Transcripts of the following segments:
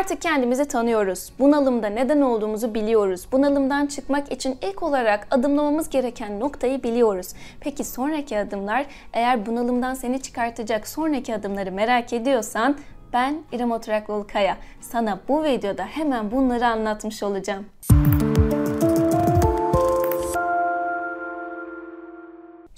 Artık kendimizi tanıyoruz. Bunalımda neden olduğumuzu biliyoruz. Bunalımdan çıkmak için ilk olarak adımlamamız gereken noktayı biliyoruz. Peki sonraki adımlar eğer bunalımdan seni çıkartacak sonraki adımları merak ediyorsan ben İrem Oturaklıoğlu Kaya. Sana bu videoda hemen bunları anlatmış olacağım.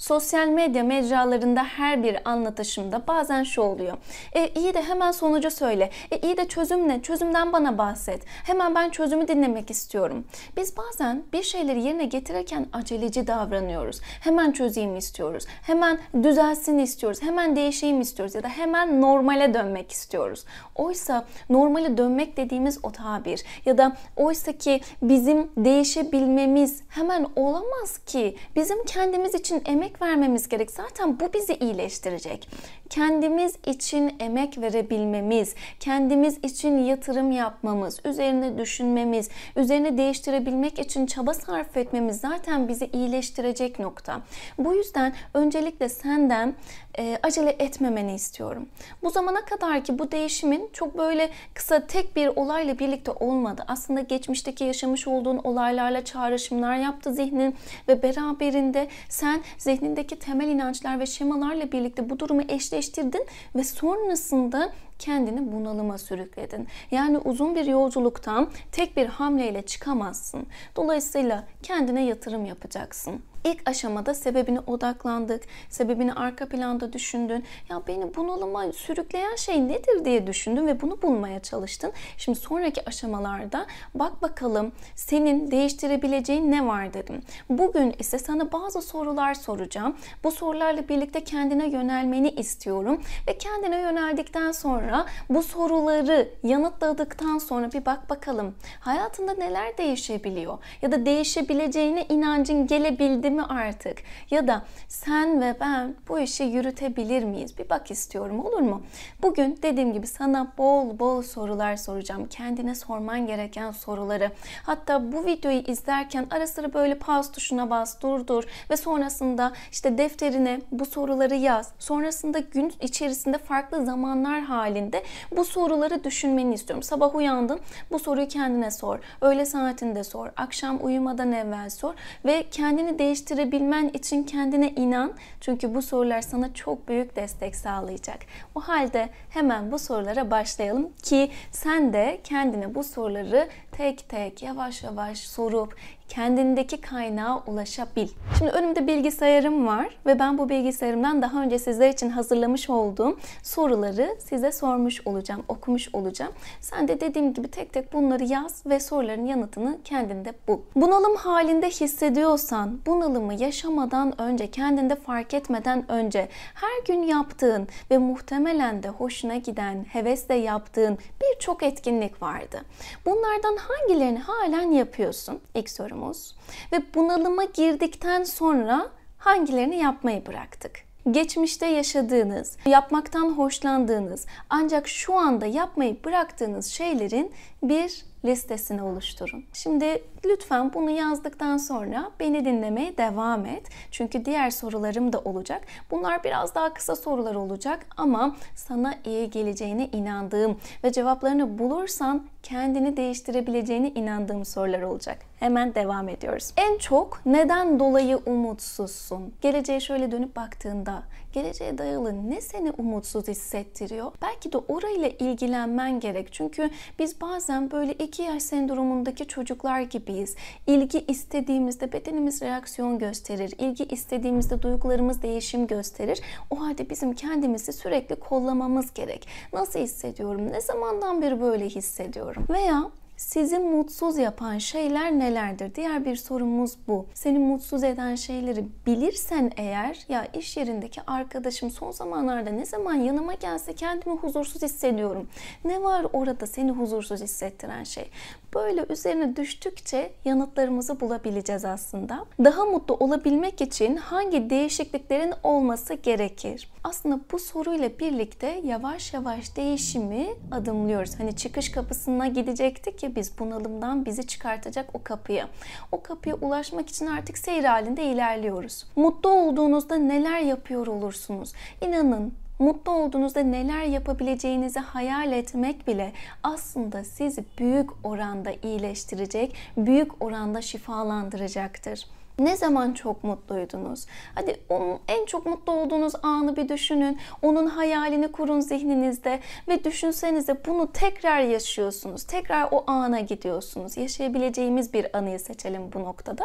Sosyal medya mecralarında her bir anlatışımda bazen şu oluyor. E iyi de hemen sonucu söyle. E iyi de çözüm ne? Çözümden bana bahset. Hemen ben çözümü dinlemek istiyorum. Biz bazen bir şeyleri yerine getirirken aceleci davranıyoruz. Hemen çözeyim istiyoruz. Hemen düzelsin istiyoruz. Hemen değişeyim istiyoruz ya da hemen normale dönmek istiyoruz. Oysa normale dönmek dediğimiz o tabir ya da oysa ki bizim değişebilmemiz hemen olamaz ki. Bizim kendimiz için emek emek vermemiz gerek. Zaten bu bizi iyileştirecek. Kendimiz için emek verebilmemiz, kendimiz için yatırım yapmamız, üzerine düşünmemiz, üzerine değiştirebilmek için çaba sarf etmemiz zaten bizi iyileştirecek nokta. Bu yüzden öncelikle senden e, acele etmemeni istiyorum. Bu zamana kadar ki bu değişimin çok böyle kısa tek bir olayla birlikte olmadı. Aslında geçmişteki yaşamış olduğun olaylarla çağrışımlar yaptı zihnin ve beraberinde sen zihnindeki temel inançlar ve şemalarla birlikte bu durumu eşleştirdin ve sonrasında kendini bunalıma sürükledin. Yani uzun bir yolculuktan tek bir hamleyle çıkamazsın. Dolayısıyla kendine yatırım yapacaksın. İlk aşamada sebebine odaklandık. Sebebini arka planda düşündün. Ya beni bunalıma sürükleyen şey nedir diye düşündün ve bunu bulmaya çalıştın. Şimdi sonraki aşamalarda bak bakalım senin değiştirebileceğin ne var dedim. Bugün ise sana bazı sorular soracağım. Bu sorularla birlikte kendine yönelmeni istiyorum ve kendine yöneldikten sonra bu soruları yanıtladıktan sonra bir bak bakalım hayatında neler değişebiliyor ya da değişebileceğine inancın gelebildi mi artık? Ya da sen ve ben bu işi yürütebilir miyiz? Bir bak istiyorum olur mu? Bugün dediğim gibi sana bol bol sorular soracağım. Kendine sorman gereken soruları. Hatta bu videoyu izlerken ara sıra böyle pause tuşuna bas, durdur ve sonrasında işte defterine bu soruları yaz. Sonrasında gün içerisinde farklı zamanlar halinde bu soruları düşünmeni istiyorum. Sabah uyandın bu soruyu kendine sor. Öğle saatinde sor. Akşam uyumadan evvel sor ve kendini değiştir değiştirebilmen için kendine inan. Çünkü bu sorular sana çok büyük destek sağlayacak. O halde hemen bu sorulara başlayalım ki sen de kendine bu soruları tek tek yavaş yavaş sorup kendindeki kaynağa ulaşabil. Şimdi önümde bilgisayarım var ve ben bu bilgisayarımdan daha önce sizler için hazırlamış olduğum soruları size sormuş olacağım, okumuş olacağım. Sen de dediğim gibi tek tek bunları yaz ve soruların yanıtını kendinde bul. Bunalım halinde hissediyorsan, bunalımı yaşamadan önce, kendinde fark etmeden önce her gün yaptığın ve muhtemelen de hoşuna giden, hevesle yaptığın birçok etkinlik vardı. Bunlardan hangilerini halen yapıyorsun? İlk sorumuz. Ve bunalıma girdikten sonra hangilerini yapmayı bıraktık? Geçmişte yaşadığınız, yapmaktan hoşlandığınız ancak şu anda yapmayı bıraktığınız şeylerin bir listesini oluşturun. Şimdi lütfen bunu yazdıktan sonra beni dinlemeye devam et. Çünkü diğer sorularım da olacak. Bunlar biraz daha kısa sorular olacak ama sana iyi geleceğine inandığım ve cevaplarını bulursan kendini değiştirebileceğine inandığım sorular olacak. Hemen devam ediyoruz. En çok neden dolayı umutsuzsun? Geleceğe şöyle dönüp baktığında geleceğe dayalı ne seni umutsuz hissettiriyor? Belki de orayla ilgilenmen gerek. Çünkü biz bazen böyle iki yaş sendromundaki çocuklar gibiyiz. İlgi istediğimizde bedenimiz reaksiyon gösterir. İlgi istediğimizde duygularımız değişim gösterir. O halde bizim kendimizi sürekli kollamamız gerek. Nasıl hissediyorum? Ne zamandan beri böyle hissediyorum? Veya sizi mutsuz yapan şeyler nelerdir? Diğer bir sorumuz bu. Seni mutsuz eden şeyleri bilirsen eğer ya iş yerindeki arkadaşım son zamanlarda ne zaman yanıma gelse kendimi huzursuz hissediyorum. Ne var orada seni huzursuz hissettiren şey? Böyle üzerine düştükçe yanıtlarımızı bulabileceğiz aslında. Daha mutlu olabilmek için hangi değişikliklerin olması gerekir? Aslında bu soruyla birlikte yavaş yavaş değişimi adımlıyoruz. Hani çıkış kapısına gidecektik biz bunalımdan bizi çıkartacak o kapıya. O kapıya ulaşmak için artık seyir halinde ilerliyoruz. Mutlu olduğunuzda neler yapıyor olursunuz? İnanın Mutlu olduğunuzda neler yapabileceğinizi hayal etmek bile aslında sizi büyük oranda iyileştirecek, büyük oranda şifalandıracaktır. Ne zaman çok mutluydunuz? Hadi onun en çok mutlu olduğunuz anı bir düşünün. Onun hayalini kurun zihninizde ve düşünsenize bunu tekrar yaşıyorsunuz. Tekrar o ana gidiyorsunuz. Yaşayabileceğimiz bir anıyı seçelim bu noktada.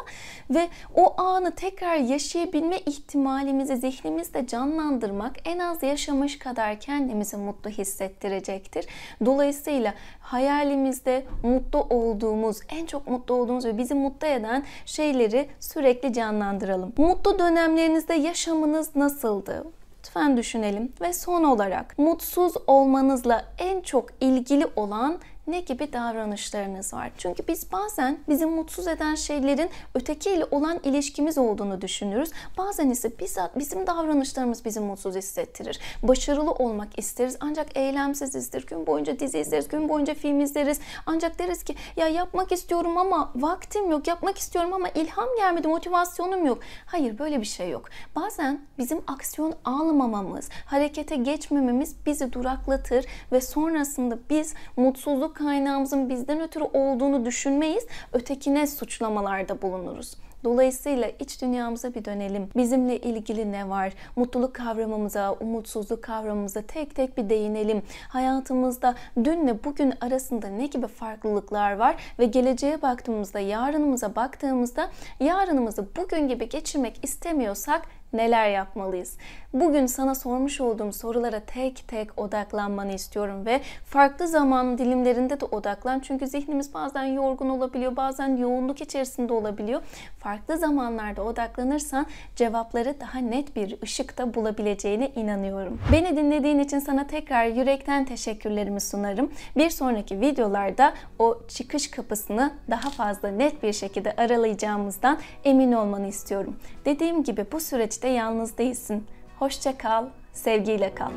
Ve o anı tekrar yaşayabilme ihtimalimizi zihnimizde canlandırmak en az yaşamış kadar kendimizi mutlu hissettirecektir. Dolayısıyla hayalimizde mutlu olduğumuz, en çok mutlu olduğumuz ve bizi mutlu eden şeyleri canlandıralım. Mutlu dönemlerinizde yaşamınız nasıldı? Lütfen düşünelim ve son olarak mutsuz olmanızla en çok ilgili olan ne gibi davranışlarınız var? Çünkü biz bazen bizi mutsuz eden şeylerin ötekiyle olan ilişkimiz olduğunu düşünürüz. Bazen ise bizim davranışlarımız bizi mutsuz hissettirir. Başarılı olmak isteriz ancak eylemsizizdir. Gün boyunca dizi izleriz, gün boyunca film izleriz. Ancak deriz ki ya yapmak istiyorum ama vaktim yok, yapmak istiyorum ama ilham gelmedi, motivasyonum yok. Hayır böyle bir şey yok. Bazen bizim aksiyon almamamız, harekete geçmememiz bizi duraklatır ve sonrasında biz mutsuzluk kaynağımızın bizden ötürü olduğunu düşünmeyiz. Ötekine suçlamalarda bulunuruz. Dolayısıyla iç dünyamıza bir dönelim. Bizimle ilgili ne var? Mutluluk kavramımıza, umutsuzluk kavramımıza tek tek bir değinelim. Hayatımızda dünle bugün arasında ne gibi farklılıklar var ve geleceğe baktığımızda, yarınımıza baktığımızda yarınımızı bugün gibi geçirmek istemiyorsak neler yapmalıyız? Bugün sana sormuş olduğum sorulara tek tek odaklanmanı istiyorum ve farklı zaman dilimlerinde de odaklan. Çünkü zihnimiz bazen yorgun olabiliyor, bazen yoğunluk içerisinde olabiliyor. Farklı zamanlarda odaklanırsan cevapları daha net bir ışıkta bulabileceğine inanıyorum. Beni dinlediğin için sana tekrar yürekten teşekkürlerimi sunarım. Bir sonraki videolarda o çıkış kapısını daha fazla net bir şekilde aralayacağımızdan emin olmanı istiyorum. Dediğim gibi bu süreçte yalnız değilsin. Hoşça kal, sevgiyle kal.